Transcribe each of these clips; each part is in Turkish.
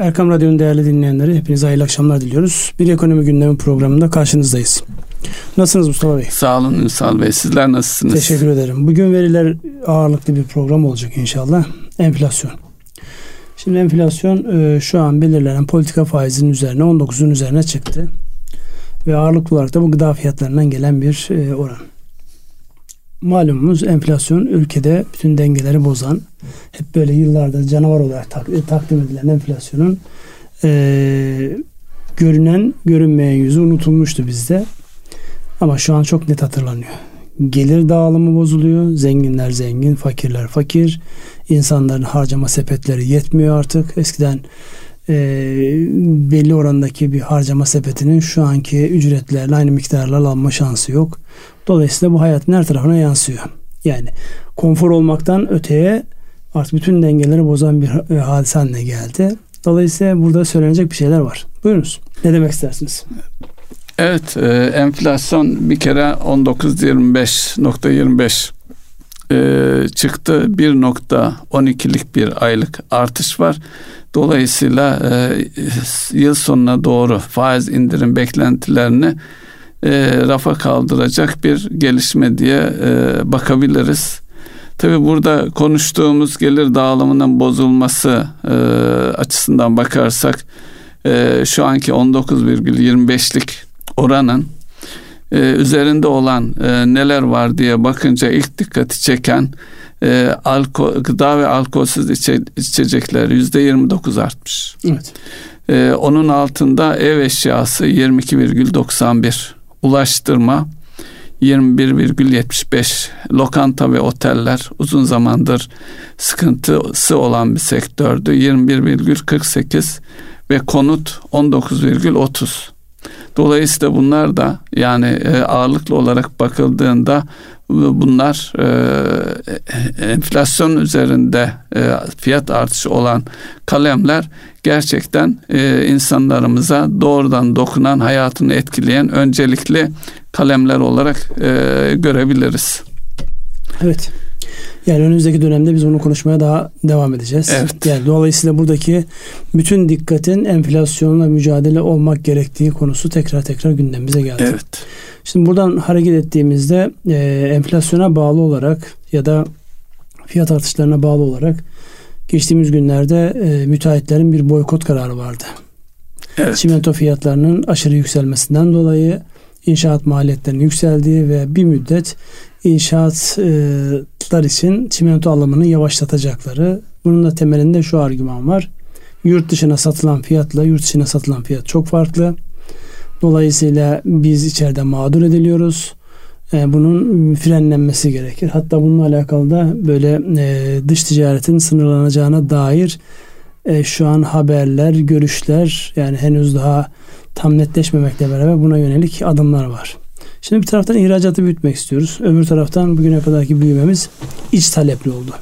Erkam Radyo'nun değerli dinleyenleri hepinize hayırlı akşamlar diliyoruz. Bir ekonomi gündemi programında karşınızdayız. Nasılsınız Mustafa Bey? Sağ olun Ünsal Bey. Sizler nasılsınız? Teşekkür ederim. Bugün veriler ağırlıklı bir program olacak inşallah. Enflasyon. Şimdi enflasyon e, şu an belirlenen politika faizinin üzerine 19'un üzerine çıktı. Ve ağırlıklı olarak da bu gıda fiyatlarından gelen bir e, oran. Malumumuz enflasyon ülkede bütün dengeleri bozan, hep böyle yıllardır canavar olarak tak, e, takdim edilen enflasyonun e, görünen görünmeyen yüzü unutulmuştu bizde. Ama şu an çok net hatırlanıyor. Gelir dağılımı bozuluyor. Zenginler zengin, fakirler fakir. İnsanların harcama sepetleri yetmiyor artık. Eskiden e, belli orandaki bir harcama sepetinin şu anki ücretlerle aynı miktarlarla alma şansı yok. Dolayısıyla bu hayatın her tarafına yansıyor. Yani konfor olmaktan öteye artık bütün dengeleri bozan bir e, hadise haline geldi. Dolayısıyla burada söylenecek bir şeyler var. Buyurunuz. Ne demek istersiniz? Evet, e, enflasyon bir kere 19.25.25 e, çıktı. 1.12'lik bir aylık artış var. Dolayısıyla e, yıl sonuna doğru faiz indirim beklentilerini e, rafa kaldıracak bir gelişme diye e, bakabiliriz. Tabi burada konuştuğumuz gelir dağılımının bozulması e, açısından bakarsak e, şu anki 19,25'lik oranın e, üzerinde olan e, neler var diye bakınca ilk dikkati çeken e, alkol, gıda ve alkolsüz içe, içecekler yüzde 29 artmış. Evet. E, onun altında ev eşyası 22,91 ulaştırma 21,75 lokanta ve oteller uzun zamandır sıkıntısı olan bir sektördü. 21,48 ve konut 19,30 Dolayısıyla bunlar da yani e, ağırlıklı olarak bakıldığında bunlar e, enflasyon üzerinde e, fiyat artışı olan kalemler gerçekten e, insanlarımıza doğrudan dokunan hayatını etkileyen öncelikli kalemler olarak e, görebiliriz. Evet. Yani önümüzdeki dönemde biz onu konuşmaya daha devam edeceğiz. Evet. Yani dolayısıyla buradaki bütün dikkatin enflasyonla mücadele olmak gerektiği konusu tekrar tekrar gündemimize geldi. Evet. Şimdi buradan hareket ettiğimizde e, enflasyona bağlı olarak ya da fiyat artışlarına bağlı olarak geçtiğimiz günlerde e, müteahhitlerin bir boykot kararı vardı. Evet. Çimento fiyatlarının aşırı yükselmesinden dolayı inşaat maliyetlerinin yükseldiği ve bir müddet inşaatlar için çimento alımını yavaşlatacakları. Bunun da temelinde şu argüman var. Yurt dışına satılan fiyatla yurt dışına satılan fiyat çok farklı. Dolayısıyla biz içeride mağdur ediliyoruz. E, bunun frenlenmesi gerekir. Hatta bununla alakalı da böyle e, dış ticaretin sınırlanacağına dair e, şu an haberler, görüşler yani henüz daha tam netleşmemekle beraber buna yönelik adımlar var. Şimdi bir taraftan ihracatı büyütmek istiyoruz. Öbür taraftan bugüne kadarki büyümemiz iç talepli oldu.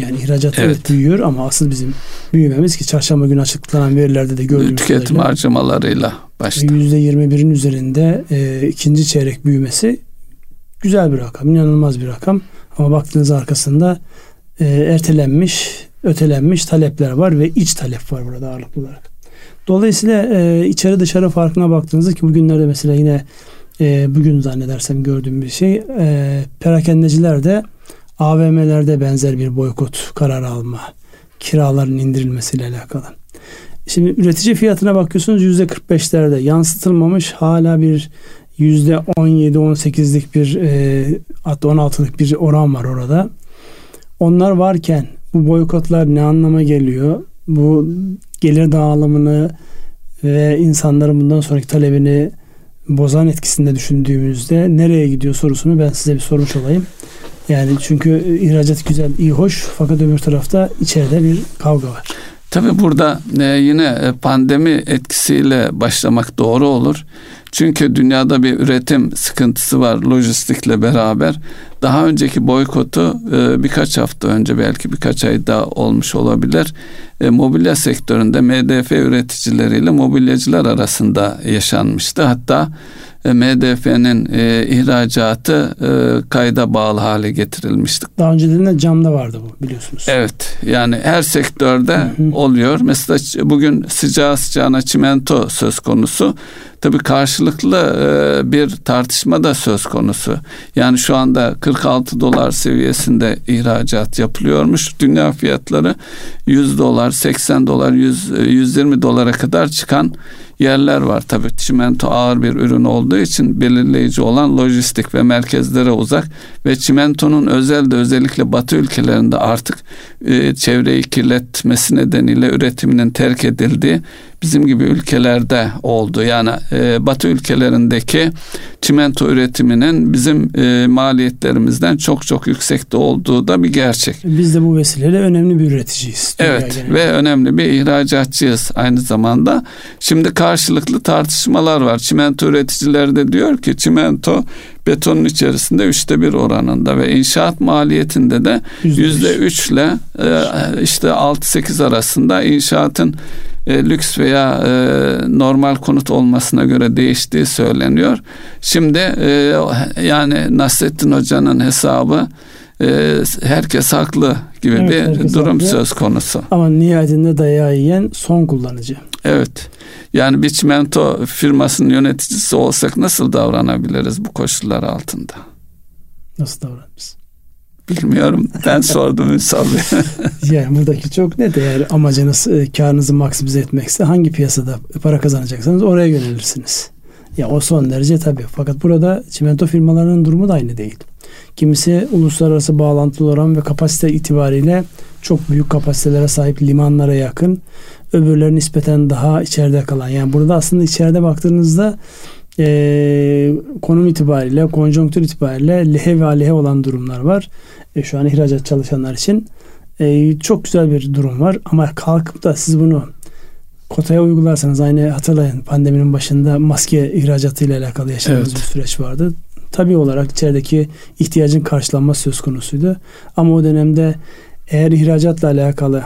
Yani ihracat evet. büyüyor ama asıl bizim büyümemiz ki çarşamba günü açıklanan verilerde de gördüğümüz Tüketim kadarıyla, harcamalarıyla başta. %21'in üzerinde e, ikinci çeyrek büyümesi güzel bir rakam, inanılmaz bir rakam. Ama baktığınız arkasında e, ertelenmiş, ötelenmiş talepler var ve iç talep var burada ağırlıklı olarak. Dolayısıyla e, içeri dışarı farkına baktığınızda ki bugünlerde mesela yine e, bugün zannedersem gördüğüm bir şey e, perakendeciler de AVM'lerde benzer bir boykot kararı alma kiraların indirilmesiyle alakalı. Şimdi üretici fiyatına bakıyorsunuz yüzde 45'lerde yansıtılmamış hala bir yüzde 17-18'lik bir e, hatta 16'lık bir oran var orada. Onlar varken bu boykotlar ne anlama geliyor? Bu gelir dağılımını ve insanların bundan sonraki talebini bozan etkisinde düşündüğümüzde nereye gidiyor sorusunu ben size bir sormuş olayım. Yani çünkü ihracat güzel, iyi, hoş fakat öbür tarafta içeride bir kavga var. Tabi burada e, yine e, pandemi etkisiyle başlamak doğru olur. Çünkü dünyada bir üretim sıkıntısı var lojistikle beraber. Daha önceki boykotu e, birkaç hafta önce belki birkaç ay daha olmuş olabilir. E, mobilya sektöründe MDF üreticileriyle mobilyacılar arasında yaşanmıştı. Hatta e, MDF'nin e, ihracatı e, kayda bağlı hale getirilmişti. Daha önceden de camda vardı bu biliyorsunuz. Evet yani her sektörde hı hı. oluyor. Mesela bugün sıcağı sıcağına çimento söz konusu. Tabii karşılıklı e, bir tartışma da söz konusu. Yani şu anda 46 dolar seviyesinde ihracat yapılıyormuş. Dünya fiyatları 100 dolar, 80 dolar, 100, 120 dolara kadar çıkan yerler var. Tabii çimento ağır bir ürün olduğu için belirleyici olan lojistik ve merkezlere uzak ve çimentonun özel de özellikle batı ülkelerinde artık e, çevreyi kirletmesi nedeniyle üretiminin terk edildiği bizim gibi ülkelerde oldu. Yani e, Batı ülkelerindeki çimento üretiminin bizim e, maliyetlerimizden çok çok yüksekte olduğu da bir gerçek. Biz de bu vesileyle önemli bir üreticiyiz. Evet genelinde. ve önemli bir ihracatçıyız aynı zamanda. Şimdi karşılıklı tartışmalar var. Çimento üreticileri de diyor ki çimento betonun içerisinde üçte bir oranında ve inşaat maliyetinde de yüzde üçle e, işte altı sekiz arasında inşaatın e, lüks veya e, normal konut olmasına göre değiştiği söyleniyor. Şimdi e, yani Nasrettin Hoca'nın hesabı e, herkes haklı gibi evet, bir durum haklı. söz konusu. Ama nihayetinde dayağı yiyen son kullanıcı. Evet. Yani bir çimento firmasının yöneticisi olsak nasıl davranabiliriz bu koşullar altında? Nasıl davranırız? Bilmiyorum. Ben sordum Ünsal yani buradaki çok net. Eğer amacınız e, karınızı maksimize etmekse hangi piyasada para kazanacaksanız oraya yönelirsiniz. Ya o son derece tabii. Fakat burada çimento firmalarının durumu da aynı değil. Kimisi uluslararası bağlantılı olan ve kapasite itibariyle çok büyük kapasitelere sahip limanlara yakın. Öbürleri nispeten daha içeride kalan. Yani burada aslında içeride baktığınızda e, konum itibariyle, konjonktür itibariyle lehe ve aleyhe olan durumlar var. E, şu an ihracat çalışanlar için. E, çok güzel bir durum var ama kalkıp da siz bunu kotaya uygularsanız aynı hatırlayın pandeminin başında maske ihracatı ile alakalı yaşadığımız evet. bir süreç vardı. Tabi olarak içerideki ihtiyacın karşılanması söz konusuydu. Ama o dönemde eğer ihracatla alakalı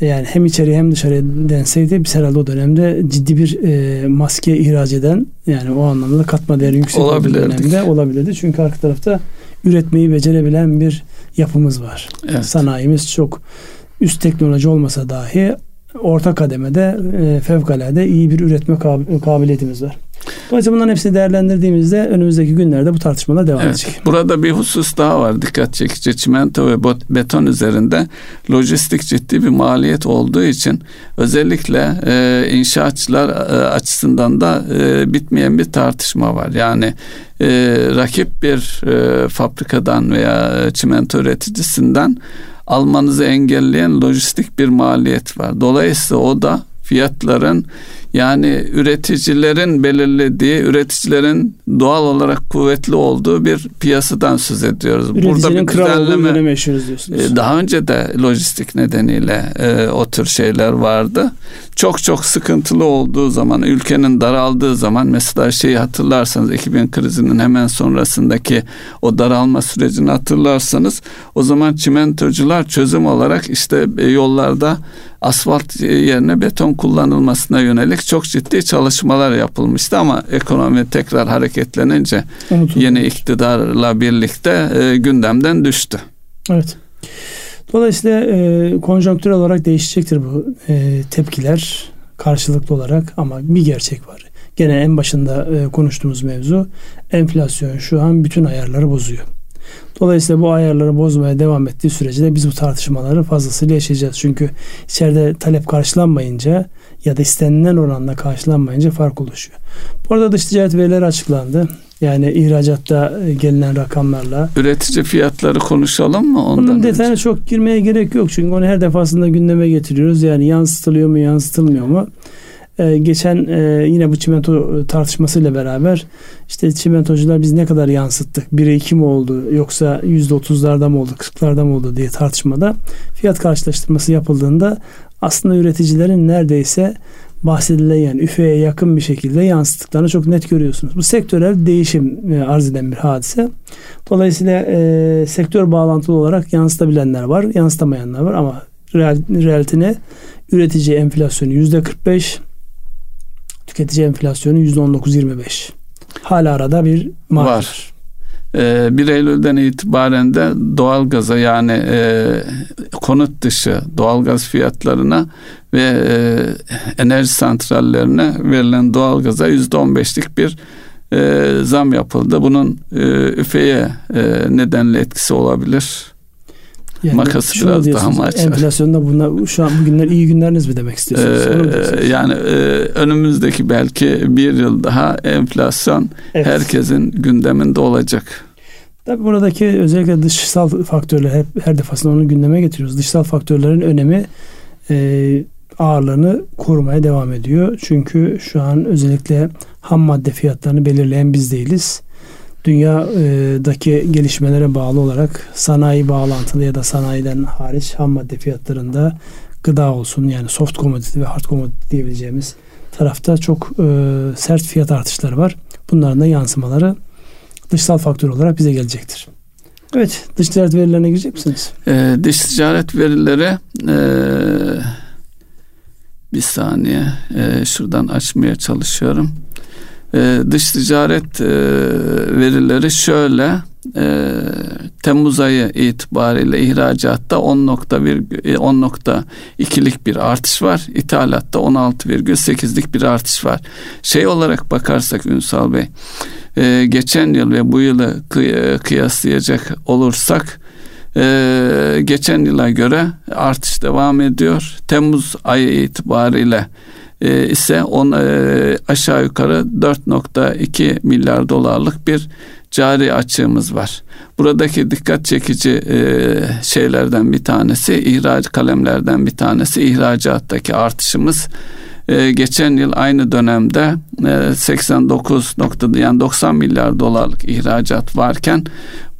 yani hem içeri hem dışarı denseydi biz herhalde o dönemde ciddi bir e, maske ihraç eden yani o anlamda katma değeri yüksek bir dönemde olabilirdi. Çünkü arka tarafta üretmeyi becerebilen bir yapımız var. Evet. Sanayimiz çok üst teknoloji olmasa dahi orta kademede e, fevkalade iyi bir üretme kabiliyetimiz var. Dolayısıyla bunların hepsini değerlendirdiğimizde önümüzdeki günlerde bu tartışmalar devam evet, edecek. Burada bir husus daha var dikkat çekici. Çimento ve beton üzerinde lojistik ciddi bir maliyet olduğu için özellikle e, inşaatçılar e, açısından da e, bitmeyen bir tartışma var. Yani e, rakip bir e, fabrikadan veya çimento üreticisinden almanızı engelleyen lojistik bir maliyet var. Dolayısıyla o da fiyatların yani üreticilerin belirlediği, üreticilerin doğal olarak kuvvetli olduğu bir piyasadan söz ediyoruz. Burada bir düzenleme diyorsunuz. E, daha önce de lojistik nedeniyle e, o tür şeyler vardı. Çok çok sıkıntılı olduğu zaman, ülkenin daraldığı zaman mesela şeyi hatırlarsanız 2000 krizinin hemen sonrasındaki o daralma sürecini hatırlarsanız o zaman çimentocular çözüm olarak işte e, yollarda asfalt yerine beton kullanılmasına yönelik çok ciddi çalışmalar yapılmıştı ama ekonomi tekrar hareketlenince Unutuldu. yeni iktidarla birlikte e, gündemden düştü. Evet. Dolayısıyla e, konjonktürel olarak değişecektir bu e, tepkiler karşılıklı olarak ama bir gerçek var. Gene en başında e, konuştuğumuz mevzu enflasyon şu an bütün ayarları bozuyor. Dolayısıyla bu ayarları bozmaya devam ettiği sürece de biz bu tartışmaları fazlasıyla yaşayacağız. Çünkü içeride talep karşılanmayınca ya da istenilen oranda karşılanmayınca fark oluşuyor. Bu arada dış ticaret verileri açıklandı. Yani ihracatta e, gelinen rakamlarla. Üretici fiyatları konuşalım mı ondan Bunun detayına önce? çok girmeye gerek yok. Çünkü onu her defasında gündeme getiriyoruz. Yani yansıtılıyor mu yansıtılmıyor mu? Ee, geçen e, yine bu çimento tartışmasıyla beraber işte çimentocular biz ne kadar yansıttık? 1'e 2 mi oldu yoksa %30'larda mı oldu 40'larda mı oldu diye tartışmada fiyat karşılaştırması yapıldığında aslında üreticilerin neredeyse bahsedilen yani üfeye yakın bir şekilde yansıttıklarını çok net görüyorsunuz. Bu sektörel değişim e, arz eden bir hadise. Dolayısıyla e, sektör bağlantılı olarak yansıtabilenler var, yansıtamayanlar var ama real, realite üretici enflasyonu yüzde 45, tüketici enflasyonu yüzde 19-25. hala arada bir var. var. 1 ee, Eylül'den itibaren de doğalgaza yani e, konut dışı doğalgaz fiyatlarına ve e, enerji santrallerine verilen doğalgaza yüzde on beşlik bir e, zam yapıldı. Bunun e, üfeye e, nedenli etkisi olabilir. Yani Makası biraz daha mı açar? Enflasyonda bunlar şu an bugünler iyi günleriniz mi demek istiyorsunuz? Ee, yani e, önümüzdeki belki bir yıl daha enflasyon evet. herkesin gündeminde olacak. Tabii buradaki özellikle dışsal faktörler hep her defasında onu gündeme getiriyoruz. Dışsal faktörlerin önemi e, ağırlığını korumaya devam ediyor. Çünkü şu an özellikle ham madde fiyatlarını belirleyen biz değiliz. Dünyadaki gelişmelere bağlı olarak sanayi bağlantılı ya da sanayiden hariç ham madde fiyatlarında gıda olsun yani soft commodity ve hard commodity diyebileceğimiz tarafta çok e, sert fiyat artışları var. Bunların da yansımaları dışsal faktör olarak bize gelecektir. Evet, dış ticaret verilerine girecek misiniz? Ee, dış ticaret verileri e, bir saniye e, şuradan açmaya çalışıyorum. E, dış ticaret e, verileri şöyle e, Temmuz ayı itibariyle ihracatta 10.2'lik e, bir artış var. İthalatta 16,8'lik bir artış var. Şey olarak bakarsak Ünsal Bey geçen yıl ve bu yılı kıy- kıyaslayacak olursak geçen yıla göre artış devam ediyor. Temmuz ayı itibariyle e, ise on, e, aşağı yukarı 4.2 milyar dolarlık bir cari açığımız var. Buradaki dikkat çekici e, şeylerden bir tanesi ihraç kalemlerden bir tanesi ihracattaki artışımız e, geçen yıl aynı dönemde e, 89 noktada yani 90 milyar dolarlık ihracat varken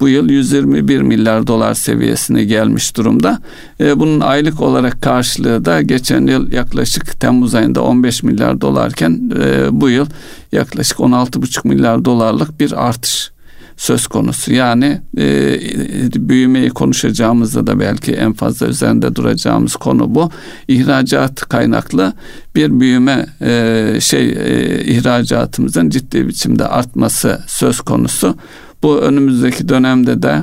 bu yıl 121 milyar dolar seviyesine gelmiş durumda. E, bunun aylık olarak karşılığı da geçen yıl yaklaşık Temmuz ayında 15 milyar dolarken e, bu yıl yaklaşık 16,5 milyar dolarlık bir artış söz konusu. Yani e, büyümeyi konuşacağımızda da belki en fazla üzerinde duracağımız konu bu. İhracat kaynaklı bir büyüme e, şey e, ihracatımızın ciddi biçimde artması söz konusu. Bu önümüzdeki dönemde de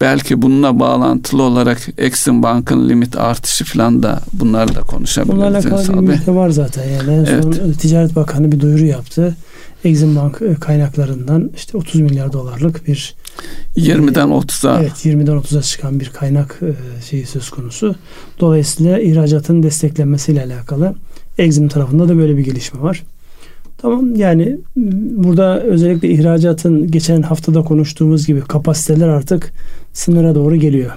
belki bununla bağlantılı olarak Exim Bank'ın limit artışı falan da bunları da konuşabiliriz. Bunlarla alakalı bir var zaten yani. En evet. son Ticaret Bakanı bir duyuru yaptı. Exim Bank e, kaynaklarından işte 30 milyar dolarlık bir 20'den 30'a evet 20'den 30'a çıkan bir kaynak e, şeyi söz konusu. Dolayısıyla ihracatın desteklenmesiyle alakalı Exim tarafında da böyle bir gelişme var. Tamam yani burada özellikle ihracatın geçen haftada konuştuğumuz gibi kapasiteler artık sınıra doğru geliyor.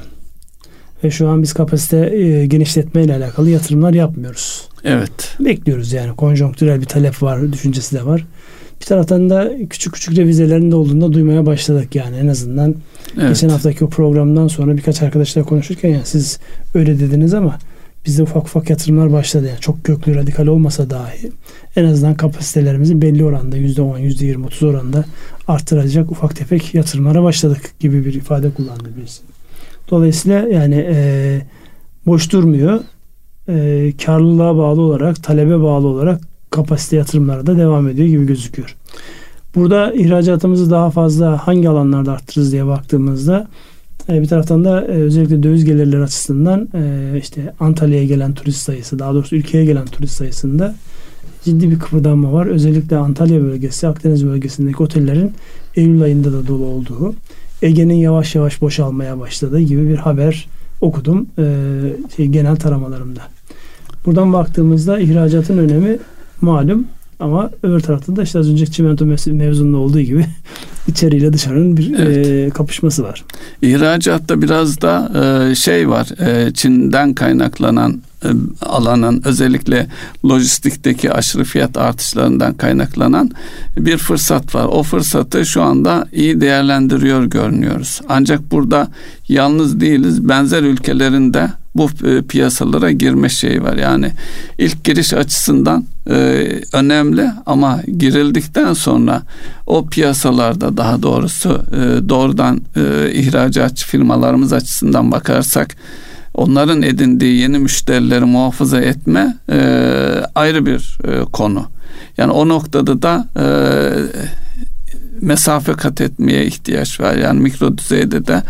Ve şu an biz kapasite e, genişletme ile alakalı yatırımlar yapmıyoruz. Evet. Bekliyoruz yani konjonktürel bir talep var, düşüncesi de var. Bir taraftan da küçük küçük revizelerin de olduğunda duymaya başladık yani en azından. Evet. Geçen haftaki o programdan sonra birkaç arkadaşla konuşurken yani siz öyle dediniz ama bizde ufak ufak yatırımlar başladı. Yani çok köklü radikal olmasa dahi en azından kapasitelerimizi belli oranda %10, %20, 30 oranda arttıracak ufak tefek yatırımlara başladık gibi bir ifade kullandı birisi. Dolayısıyla yani e, boş durmuyor. E, karlılığa bağlı olarak, talebe bağlı olarak kapasite yatırımları da devam ediyor gibi gözüküyor. Burada ihracatımızı daha fazla hangi alanlarda arttırırız diye baktığımızda e, bir taraftan da e, özellikle döviz gelirleri açısından e, işte Antalya'ya gelen turist sayısı daha doğrusu ülkeye gelen turist sayısında ciddi bir kıpırdanma var. Özellikle Antalya bölgesi, Akdeniz bölgesindeki otellerin Eylül ayında da dolu olduğu, Ege'nin yavaş yavaş boşalmaya başladığı gibi bir haber okudum şey, genel taramalarımda. Buradan baktığımızda ihracatın önemi malum ama öbür tarafta da işte az önceki çimento mevzunda olduğu gibi içeriyle dışarının bir evet. e, kapışması var. İhracatta biraz da e, şey var. E, Çin'den kaynaklanan alanın özellikle lojistikteki aşırı fiyat artışlarından kaynaklanan bir fırsat var. O fırsatı şu anda iyi değerlendiriyor görünüyoruz. Ancak burada yalnız değiliz. Benzer ülkelerinde bu e, piyasalara girme şeyi var. Yani ilk giriş açısından e, önemli ama girildikten sonra o piyasalarda daha doğrusu e, doğrudan e, ihracatçı firmalarımız açısından bakarsak onların edindiği yeni müşterileri muhafaza etme e, ayrı bir e, konu. Yani o noktada da e, mesafe kat etmeye ihtiyaç var. Yani mikro düzeyde de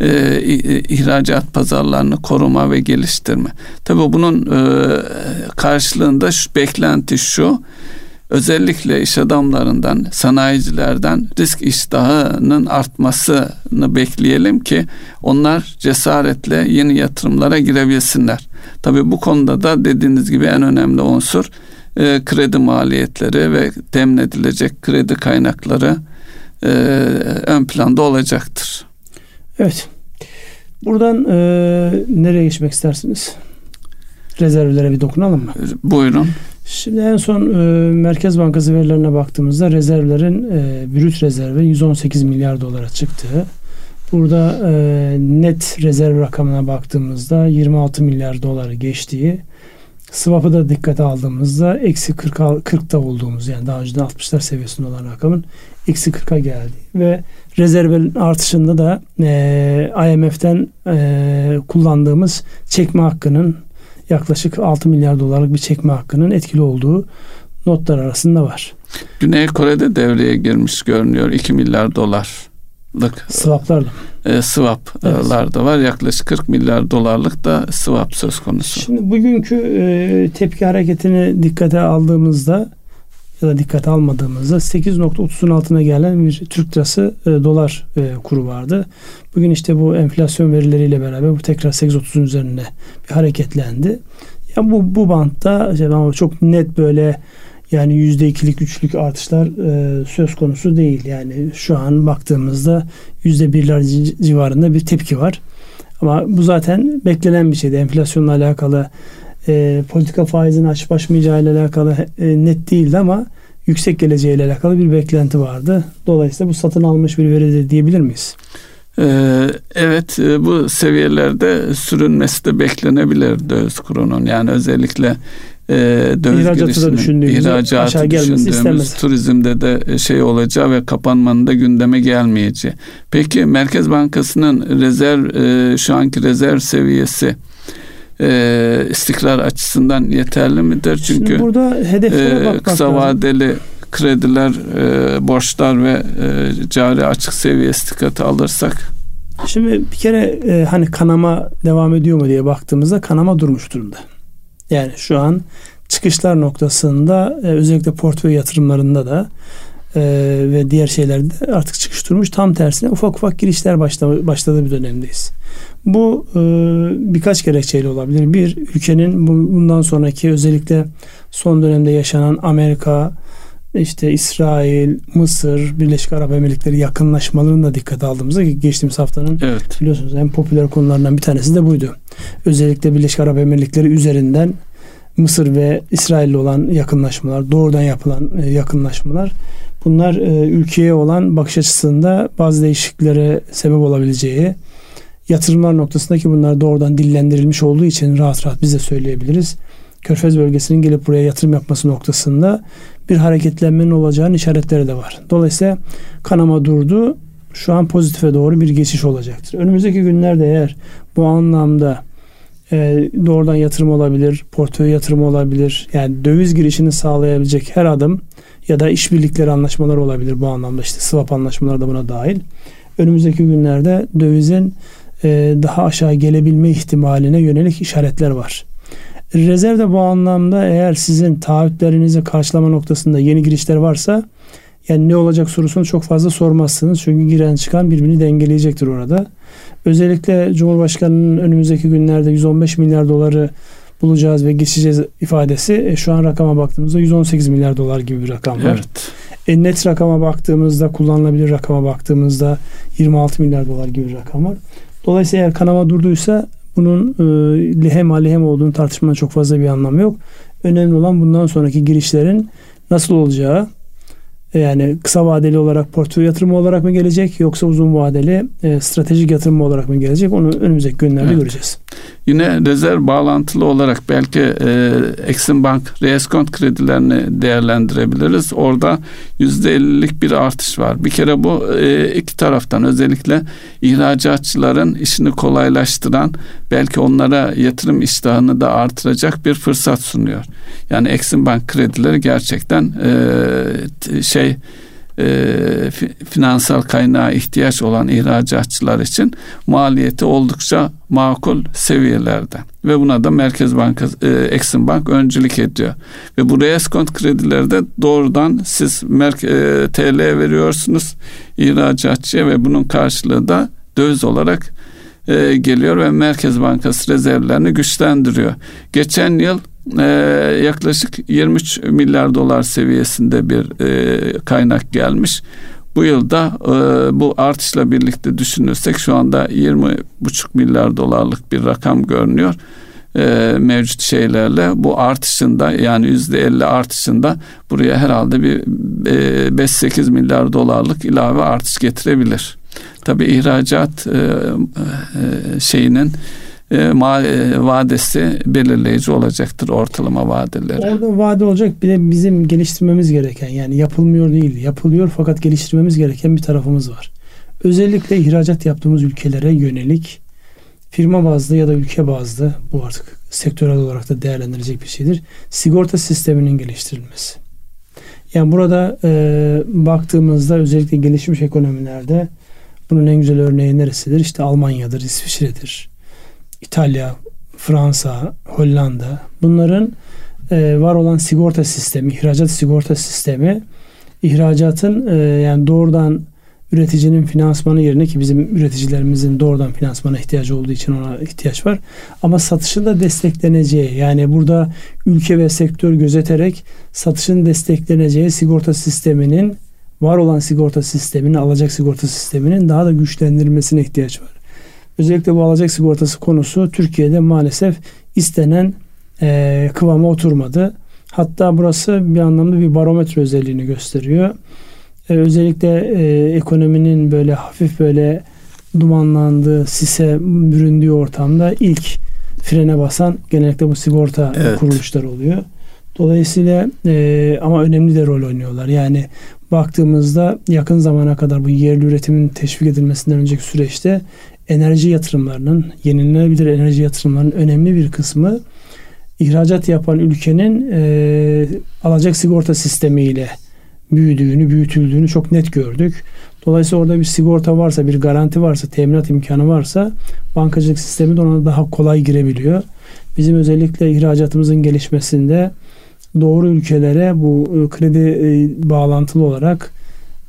e, ihracat pazarlarını koruma ve geliştirme. Tabii bunun e, karşılığında şu beklenti şu özellikle iş adamlarından, sanayicilerden risk iştahının artmasını bekleyelim ki onlar cesaretle yeni yatırımlara girebilsinler. Tabii bu konuda da dediğiniz gibi en önemli unsur e, kredi maliyetleri ve temin edilecek kredi kaynakları e, ön planda olacaktır. Evet. Buradan e, nereye geçmek istersiniz? Rezervlere bir dokunalım mı? Buyurun. Şimdi en son e, Merkez Bankası verilerine baktığımızda rezervlerin e, brüt rezervi 118 milyar dolara çıktı. Burada e, net rezerv rakamına baktığımızda 26 milyar doları geçtiği Swap'ı da dikkate aldığımızda eksi 40, 40'ta olduğumuz yani daha önceden 60'lar seviyesinde olan rakamın eksi 40'a geldi. Ve rezervin artışında da e, IMF'den e, kullandığımız çekme hakkının yaklaşık 6 milyar dolarlık bir çekme hakkının etkili olduğu notlar arasında var. Güney Kore'de devreye girmiş görünüyor 2 milyar dolarlık swaplarla. E, swaplar evet. da var. Yaklaşık 40 milyar dolarlık da swap söz konusu. Şimdi bugünkü e, tepki hareketini dikkate aldığımızda ya da dikkate almadığımızda 8.30'un altına gelen bir Türk lirası e, dolar e, kuru vardı. Bugün işte bu enflasyon verileriyle beraber bu tekrar 8.30'un üzerinde bir hareketlendi. Ya bu bu bantta işte ama çok net böyle yani yüzde ikilik, üçlük artışlar e, söz konusu değil. Yani şu an baktığımızda yüzde birler civarında bir tepki var. Ama bu zaten beklenen bir şeydi. Enflasyonla alakalı e, politika faizin açıp açmayacağı ile alakalı e, net değildi ama yüksek geleceğiyle alakalı bir beklenti vardı. Dolayısıyla bu satın almış bir veridir diyebilir miyiz? Ee, evet e, bu seviyelerde sürünmesi de beklenebilir döviz kurunun. Yani özellikle e, döviz ihracatı da düşündüğümüz, ihracatı aşağı gelmesi istemez. turizmde de şey olacağı ve kapanmanın da gündeme gelmeyeceği. Peki Merkez Bankası'nın rezerv e, şu anki rezerv seviyesi e, istikrar açısından yeterli midir? Çünkü Şimdi burada hedeflere e, kısa lazım. vadeli krediler, e, borçlar ve e, cari açık seviyesi dikkate alırsak Şimdi bir kere e, hani kanama devam ediyor mu diye baktığımızda kanama durmuş durumda. Yani şu an çıkışlar noktasında e, özellikle portföy yatırımlarında da e, ve diğer şeylerde artık çıkış durmuş. Tam tersine ufak ufak girişler başla, başladığı bir dönemdeyiz. Bu e, birkaç gerekçeyle olabilir. Bir, ülkenin bundan sonraki özellikle son dönemde yaşanan Amerika, işte İsrail, Mısır, Birleşik Arap Emirlikleri yakınlaşmalarını da dikkate aldığımızda geçtiğimiz haftanın evet. biliyorsunuz en popüler konularından bir tanesi de buydu. Özellikle Birleşik Arap Emirlikleri üzerinden Mısır ve İsrail ile olan yakınlaşmalar, doğrudan yapılan e, yakınlaşmalar bunlar e, ülkeye olan bakış açısında bazı değişikliklere sebep olabileceği yatırımlar noktasındaki bunlar doğrudan dillendirilmiş olduğu için rahat rahat biz de söyleyebiliriz. Körfez bölgesinin gelip buraya yatırım yapması noktasında bir hareketlenmenin olacağının işaretleri de var. Dolayısıyla kanama durdu. Şu an pozitife doğru bir geçiş olacaktır. Önümüzdeki günlerde eğer bu anlamda e, doğrudan yatırım olabilir, portföy yatırımı olabilir. Yani döviz girişini sağlayabilecek her adım ya da işbirlikleri anlaşmalar olabilir bu anlamda. işte swap anlaşmaları da buna dahil. Önümüzdeki günlerde dövizin e, daha aşağı gelebilme ihtimaline yönelik işaretler var. Rezervde bu anlamda eğer sizin taahhütlerinizi karşılama noktasında yeni girişler varsa yani ne olacak sorusunu çok fazla sormazsınız. Çünkü giren çıkan birbirini dengeleyecektir orada. Özellikle Cumhurbaşkanı'nın önümüzdeki günlerde 115 milyar doları bulacağız ve geçeceğiz ifadesi e, şu an rakama baktığımızda 118 milyar dolar gibi bir rakam var. Evet. E, net rakama baktığımızda kullanılabilir rakama baktığımızda 26 milyar dolar gibi bir rakam var. Dolayısıyla eğer kanama durduysa bunun e, lihem aleyhem olduğunu tartışmanın çok fazla bir anlamı yok. Önemli olan bundan sonraki girişlerin nasıl olacağı, yani kısa vadeli olarak portföy yatırımı olarak mı gelecek yoksa uzun vadeli e, stratejik yatırım olarak mı gelecek onu önümüzdeki günlerde evet. göreceğiz. Yine rezerv bağlantılı olarak belki e, Exim Bank reeskont kredilerini değerlendirebiliriz. Orada yüzde 50'lik bir artış var. Bir kere bu e, iki taraftan özellikle ihracatçıların işini kolaylaştıran belki onlara yatırım iştahını da artıracak bir fırsat sunuyor. Yani Exim Bank kredileri gerçekten e, şey e, finansal kaynağa ihtiyaç olan ihracatçılar için maliyeti oldukça makul seviyelerde ve buna da Merkez Bankası e, Exim Bank öncülük ediyor. Ve bu reeskont kredilerde doğrudan siz merke, e, TL veriyorsunuz ihracatçıya ve bunun karşılığı da döviz olarak e, geliyor ve Merkez Bankası rezervlerini güçlendiriyor. Geçen yıl e, yaklaşık 23 milyar dolar seviyesinde bir e, kaynak gelmiş. Bu yılda e, bu artışla birlikte düşünürsek şu anda 20,5 milyar dolarlık bir rakam görünüyor e, mevcut şeylerle bu artışında yani yüzde elli artışında buraya herhalde bir e, 5-8 milyar dolarlık ilave artış getirebilir. Tabi ihracat e, e, şeyinin e, ma, e, vadesi belirleyici olacaktır ortalama vadeleri. Orada vade olacak bir de bizim geliştirmemiz gereken yani yapılmıyor değil yapılıyor fakat geliştirmemiz gereken bir tarafımız var. Özellikle ihracat yaptığımız ülkelere yönelik firma bazlı ya da ülke bazlı bu artık sektörel olarak da değerlendirilecek bir şeydir. Sigorta sisteminin geliştirilmesi. Yani burada e, baktığımızda özellikle gelişmiş ekonomilerde bunun en güzel örneği neresidir? İşte Almanya'dır, İsviçre'dir, İtalya, Fransa, Hollanda. Bunların e, var olan sigorta sistemi, ihracat sigorta sistemi ihracatın e, yani doğrudan üreticinin finansmanı yerine ki bizim üreticilerimizin doğrudan finansmana ihtiyacı olduğu için ona ihtiyaç var. Ama satışın da destekleneceği yani burada ülke ve sektör gözeterek satışın destekleneceği sigorta sisteminin var olan sigorta sisteminin alacak sigorta sisteminin daha da güçlendirilmesine ihtiyaç var. Özellikle bu alacak sigortası konusu Türkiye'de maalesef istenen e, kıvama oturmadı. Hatta burası bir anlamda bir barometre özelliğini gösteriyor. E, özellikle e, ekonominin böyle hafif böyle dumanlandığı, sise büründüğü ortamda ilk frene basan genellikle bu sigorta evet. kuruluşlar oluyor. Dolayısıyla e, ama önemli de rol oynuyorlar. Yani baktığımızda yakın zamana kadar bu yerli üretimin teşvik edilmesinden önceki süreçte enerji yatırımlarının, yenilenebilir enerji yatırımlarının önemli bir kısmı ihracat yapan ülkenin e, alacak sigorta sistemiyle büyüdüğünü, büyütüldüğünü çok net gördük. Dolayısıyla orada bir sigorta varsa, bir garanti varsa, teminat imkanı varsa bankacılık sistemi de ona daha kolay girebiliyor. Bizim özellikle ihracatımızın gelişmesinde doğru ülkelere bu e, kredi e, bağlantılı olarak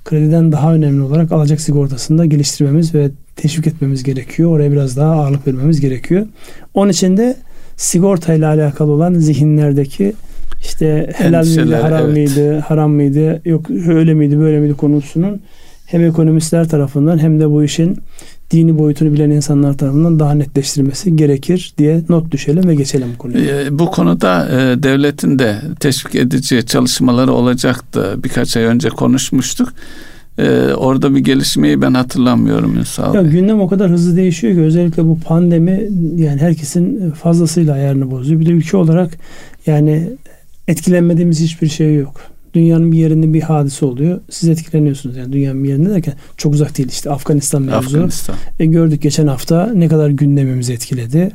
krediden daha önemli olarak alacak sigortasını da geliştirmemiz ve teşvik etmemiz gerekiyor. Oraya biraz daha ağırlık vermemiz gerekiyor. Onun için de sigorta ile alakalı olan zihinlerdeki işte helal miydi, haram evet. mıydı, haram mıydı, yok öyle miydi, böyle miydi konusunun hem ekonomistler tarafından hem de bu işin dini boyutunu bilen insanlar tarafından daha netleştirilmesi gerekir diye not düşelim ve geçelim konuya. E, bu konuda e, devletin de teşvik edici çalışmaları olacaktı. Birkaç ay önce konuşmuştuk. E, orada bir gelişmeyi ben hatırlamıyorum Ünsal ya, Gündem o kadar hızlı değişiyor ki özellikle bu pandemi yani herkesin fazlasıyla ayarını bozuyor. Bir de ülke olarak yani etkilenmediğimiz hiçbir şey yok. Dünyanın bir yerinde bir hadise oluyor. Siz etkileniyorsunuz yani dünyanın bir yerinde derken çok uzak değil işte Afganistan mevzu. Afganistan. E, gördük geçen hafta ne kadar gündemimizi etkiledi.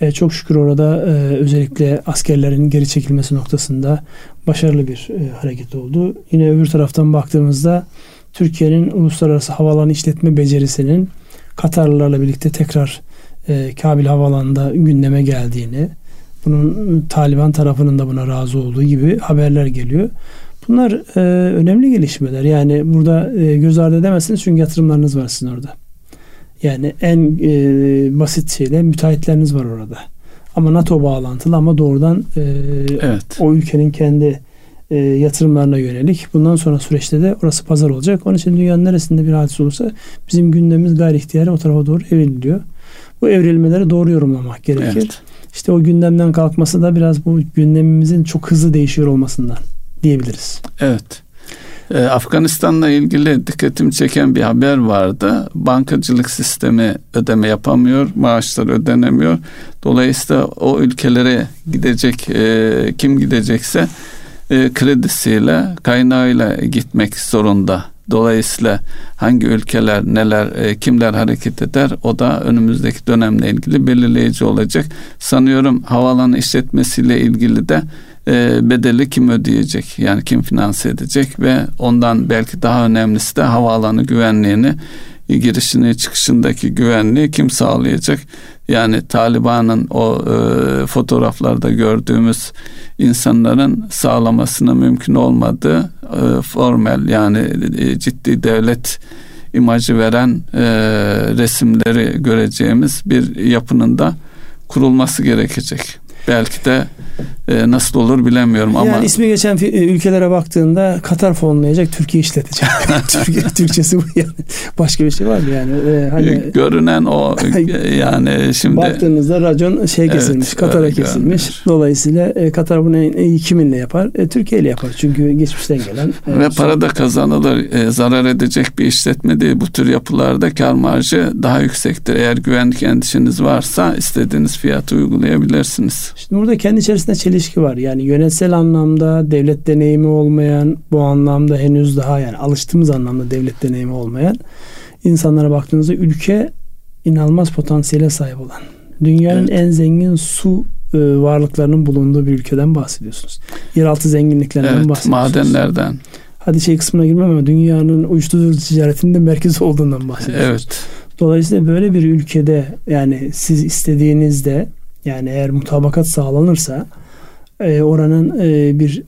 E, çok şükür orada e, özellikle askerlerin geri çekilmesi noktasında başarılı bir e, hareket oldu. Yine öbür taraftan baktığımızda Türkiye'nin uluslararası havalan işletme becerisinin Katarlılarla birlikte tekrar e, Kabil Havalanı'nda gündeme geldiğini, bunun Taliban tarafının da buna razı olduğu gibi haberler geliyor. Bunlar e, önemli gelişmeler. Yani burada e, göz ardı edemezsiniz çünkü yatırımlarınız var sizin orada. Yani en e, basit şeyle müteahhitleriniz var orada. Ama NATO bağlantılı ama doğrudan e, evet. o ülkenin kendi e, yatırımlarına yönelik. Bundan sonra süreçte de orası pazar olacak. Onun için dünyanın neresinde bir hadise olursa bizim gündemimiz gayri ihtiyari o tarafa doğru evriliyor. Bu evrilmeleri doğru yorumlamak gerekir. Evet. İşte o gündemden kalkması da biraz bu gündemimizin çok hızlı değişiyor olmasından diyebiliriz. Evet. Ee, Afganistan'la ilgili dikkatimi çeken bir haber vardı. Bankacılık sistemi ödeme yapamıyor, maaşlar ödenemiyor. Dolayısıyla o ülkelere gidecek e, kim gidecekse e, kredisiyle, kaynağıyla gitmek zorunda. Dolayısıyla hangi ülkeler neler e, kimler hareket eder o da önümüzdeki dönemle ilgili belirleyici olacak. Sanıyorum havaalanı işletmesiyle ilgili de e, bedeli kim ödeyecek? Yani kim finanse edecek ve ondan belki daha önemlisi de havaalanı güvenliğini girişini çıkışındaki güvenliği kim sağlayacak? Yani Taliban'ın o e, fotoğraflarda gördüğümüz insanların sağlamasına mümkün olmadığı e, formel yani e, ciddi devlet imajı veren e, resimleri göreceğimiz bir yapının da kurulması gerekecek. Belki de e, nasıl olur bilemiyorum ama yani ismi geçen e, ülkelere baktığında Katar fonlayacak, Türkiye işletecek. Türkiye Türkçesi bu yani. Başka bir şey var mı yani? Ee, hani görünen o yani şimdi baktığınızda racon şey kesilmiş, evet, Katar'a kesilmiş. Görünür. Dolayısıyla e, Katar bunu en iyi kiminle yapar? E, Türkiye ile yapar. Çünkü geçmişten gelen e, ve para da kazanılır. E, zarar edecek bir işletme değil. Bu tür yapılarda kar marjı daha yüksektir. Eğer güvenlik endişeniz varsa istediğiniz fiyatı uygulayabilirsiniz. Şimdi burada kendi içerisinde çelişki var. Yani yönetsel anlamda devlet deneyimi olmayan, bu anlamda henüz daha yani alıştığımız anlamda devlet deneyimi olmayan insanlara baktığınızda ülke inanılmaz potansiyele sahip olan, dünyanın evet. en zengin su e, varlıklarının bulunduğu bir ülkeden bahsediyorsunuz. Yeraltı zenginliklerinden evet, bahsediyorsunuz. Madenlerden. Hadi şey kısmına girmem ama dünyanın uyuşturucu ticaretinde merkez olduğundan bahsediyorsunuz. Evet. Dolayısıyla böyle bir ülkede yani siz istediğinizde yani eğer mutabakat sağlanırsa e, oranın e, bir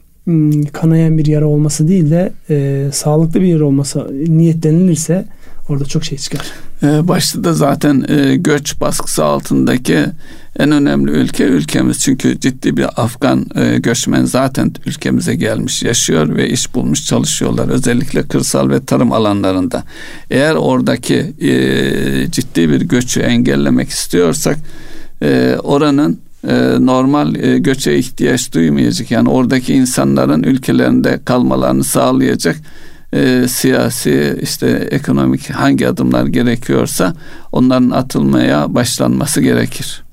kanayan bir yara olması değil de e, sağlıklı bir yer olması niyetlenilirse orada çok şey çıkar. E, başta da zaten e, göç baskısı altındaki en önemli ülke ülkemiz. Çünkü ciddi bir Afgan e, göçmen zaten ülkemize gelmiş, yaşıyor ve iş bulmuş çalışıyorlar. Özellikle kırsal ve tarım alanlarında. Eğer oradaki e, ciddi bir göçü engellemek istiyorsak e, oranın normal e, göçe ihtiyaç duymayacak. Yani oradaki insanların ülkelerinde kalmalarını sağlayacak e, siyasi işte ekonomik hangi adımlar gerekiyorsa onların atılmaya başlanması gerekir.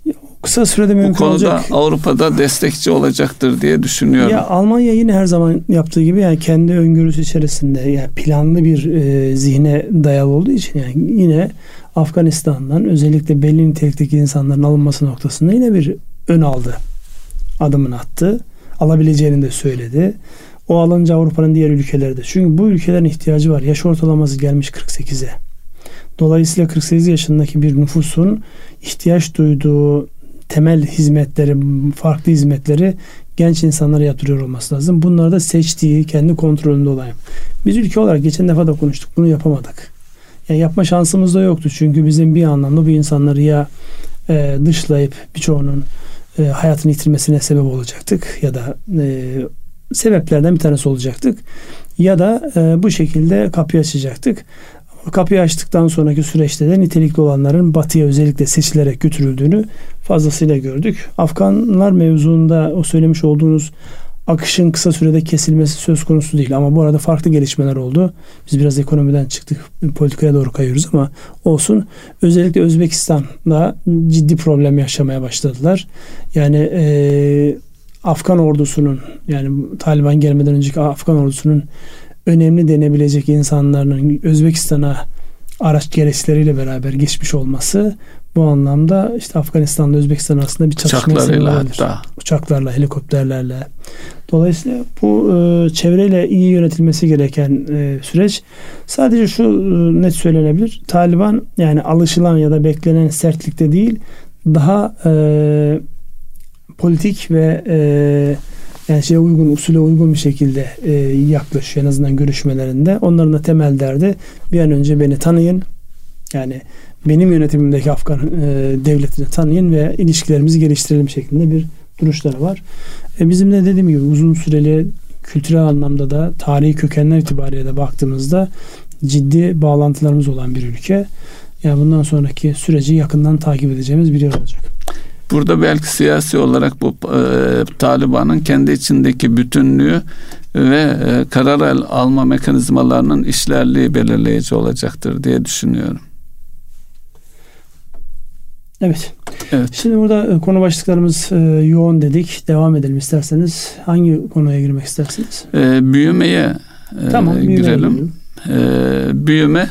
Kısa sürede mümkün Bu konuda olacak. Avrupa'da destekçi olacaktır diye düşünüyorum. Ya Almanya yine her zaman yaptığı gibi yani kendi öngörüsü içerisinde yani planlı bir e, zihne dayalı olduğu için yani yine Afganistan'dan özellikle belli nitelikteki insanların alınması noktasında yine bir ön aldı. Adımını attı. Alabileceğini de söyledi. O alınca Avrupa'nın diğer ülkeleri de. Çünkü bu ülkelerin ihtiyacı var. Yaş ortalaması gelmiş 48'e. Dolayısıyla 48 yaşındaki bir nüfusun ihtiyaç duyduğu temel hizmetleri, farklı hizmetleri genç insanlara yatırıyor olması lazım. Bunları da seçtiği, kendi kontrolünde olan. Biz ülke olarak geçen defa da konuştuk. Bunu yapamadık. Yani yapma şansımız da yoktu. Çünkü bizim bir anlamda bu insanları ya e, dışlayıp birçoğunun e, hayatını yitirmesine sebep olacaktık ya da e, sebeplerden bir tanesi olacaktık ya da e, bu şekilde kapıyı açacaktık. Kapıyı açtıktan sonraki süreçte de nitelikli olanların batıya özellikle seçilerek götürüldüğünü fazlasıyla gördük. Afganlar mevzuunda o söylemiş olduğunuz akışın kısa sürede kesilmesi söz konusu değil. Ama bu arada farklı gelişmeler oldu. Biz biraz ekonomiden çıktık. Politikaya doğru kayıyoruz ama olsun. Özellikle Özbekistan'da ciddi problem yaşamaya başladılar. Yani e, Afgan ordusunun yani Taliban gelmeden önceki Afgan ordusunun önemli denebilecek insanların Özbekistan'a araç gereçleriyle beraber geçmiş olması bu anlamda işte Afganistan'da Özbekistan arasında bir çatışma Uçaklarıyla hatta. Uçaklarla, helikopterlerle. Dolayısıyla bu e, çevreyle iyi yönetilmesi gereken e, süreç. Sadece şu e, net söylenebilir. Taliban yani alışılan ya da beklenen sertlikte değil daha e, politik ve e, yani şeye uygun, usule uygun bir şekilde e, yaklaşıyor en azından görüşmelerinde. Onların da temel derdi bir an önce beni tanıyın. Yani benim yönetimimdeki Afgan e, devletini tanıyın ve ilişkilerimizi geliştirelim şeklinde bir duruşları var. E, bizim de dediğim gibi uzun süreli kültürel anlamda da tarihi kökenler itibariyle de baktığımızda ciddi bağlantılarımız olan bir ülke. Yani bundan sonraki süreci yakından takip edeceğimiz bir yer olacak. Burada belki siyasi olarak bu e, Taliban'ın kendi içindeki bütünlüğü ve e, karar alma mekanizmalarının işlerliği belirleyici olacaktır diye düşünüyorum. Evet. evet. Şimdi burada e, konu başlıklarımız e, yoğun dedik. Devam edelim isterseniz. Hangi konuya girmek istersiniz? E, büyümeye e, tamam, büyümeye girelim. E, büyüme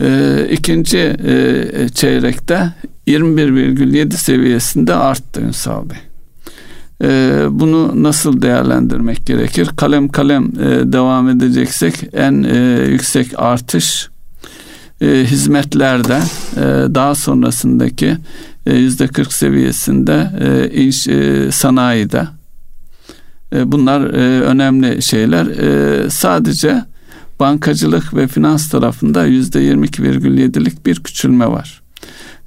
e, ikinci e, çeyrekte 21,7 seviyesinde arttı Ünsal Bey. E, bunu nasıl değerlendirmek gerekir? Kalem kalem e, devam edeceksek en e, yüksek artış e, hizmetlerde e, daha sonrasındaki e, yüzde 40 seviyesinde e, iş e, sanayide e, bunlar e, önemli şeyler. E, sadece bankacılık ve finans tarafında yüzde 22,7'lik bir küçülme var.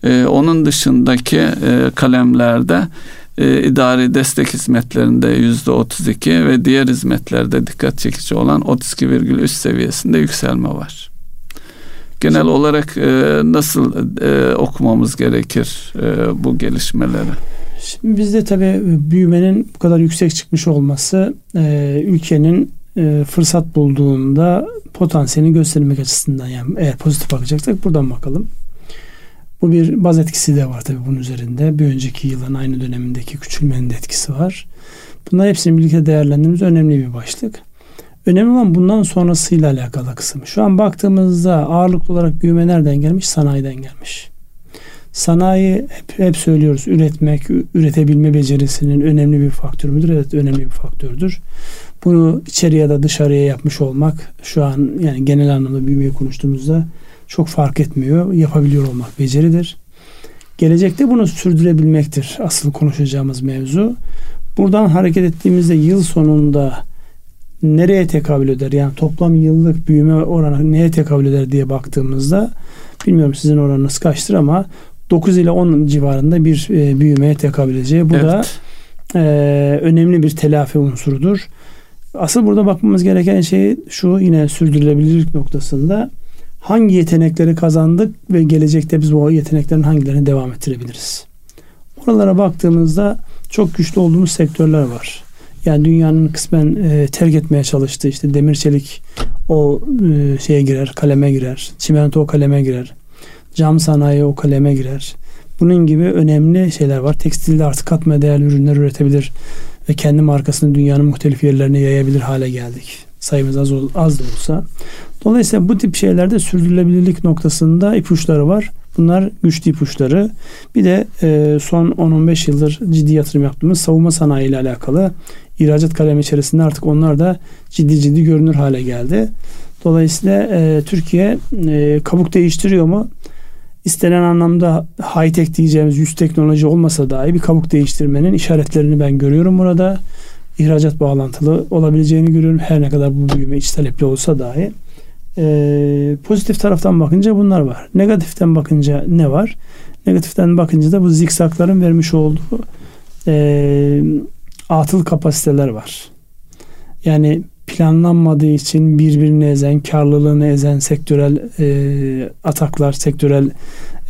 E, onun dışındaki e, kalemlerde e, idari destek hizmetlerinde yüzde 32 ve diğer hizmetlerde dikkat çekici olan 32,3 seviyesinde yükselme var. Genel olarak e, nasıl e, okumamız gerekir e, bu gelişmeleri? Şimdi bizde tabii büyümenin bu kadar yüksek çıkmış olması e, ülkenin e, fırsat bulduğunda potansiyelini göstermek açısından yani eğer pozitif bakacaksak buradan bakalım. Bu bir baz etkisi de var tabii bunun üzerinde. Bir önceki yılın aynı dönemindeki küçülmenin de etkisi var. Bunlar hepsini birlikte değerlendirdiğimiz önemli bir başlık. Önemli olan bundan sonrasıyla alakalı kısım. Şu an baktığımızda ağırlıklı olarak büyüme nereden gelmiş? Sanayiden gelmiş. Sanayi hep, hep söylüyoruz üretmek, üretebilme becerisinin önemli bir faktörü müdür? Evet önemli bir faktördür. Bunu içeriye da dışarıya yapmış olmak şu an yani genel anlamda büyümeyi konuştuğumuzda çok fark etmiyor. Yapabiliyor olmak beceridir. Gelecekte bunu sürdürebilmektir asıl konuşacağımız mevzu. Buradan hareket ettiğimizde yıl sonunda nereye tekabül eder? Yani toplam yıllık büyüme oranı neye tekabül eder diye baktığımızda bilmiyorum sizin oranınız kaçtır ama 9 ile 10 civarında bir e, büyümeye tekabül edeceği. Bu evet. da e, önemli bir telafi unsurudur. Asıl burada bakmamız gereken şey şu yine sürdürülebilirlik noktasında hangi yetenekleri kazandık ve gelecekte biz bu yeteneklerin hangilerini devam ettirebiliriz? Oralara baktığımızda çok güçlü olduğumuz sektörler var. Yani dünyanın kısmen e, terk etmeye çalıştığı işte demir çelik o e, şeye girer, kaleme girer. Çimento o kaleme girer. Cam sanayi o kaleme girer. Bunun gibi önemli şeyler var. Tekstilde artık katma değerli ürünler üretebilir ve kendi markasını dünyanın muhtelif yerlerine yayabilir hale geldik. Sayımız az, az da olsa. Dolayısıyla bu tip şeylerde sürdürülebilirlik noktasında ipuçları var. Bunlar güçlü ipuçları. Bir de e, son 10-15 yıldır ciddi yatırım yaptığımız savunma sanayi ile alakalı ihracat kalemi içerisinde artık onlar da ciddi ciddi görünür hale geldi. Dolayısıyla e, Türkiye e, kabuk değiştiriyor mu? İstenen anlamda high tech diyeceğimiz yüz teknoloji olmasa dahi bir kabuk değiştirmenin işaretlerini ben görüyorum burada. İhracat bağlantılı olabileceğini görüyorum. Her ne kadar bu büyüme iç talepli olsa dahi. Ee, pozitif taraftan bakınca bunlar var. Negatiften bakınca ne var? Negatiften bakınca da bu zikzakların vermiş olduğu e, atıl kapasiteler var. Yani planlanmadığı için birbirini ezen, karlılığını ezen sektörel e, ataklar, sektörel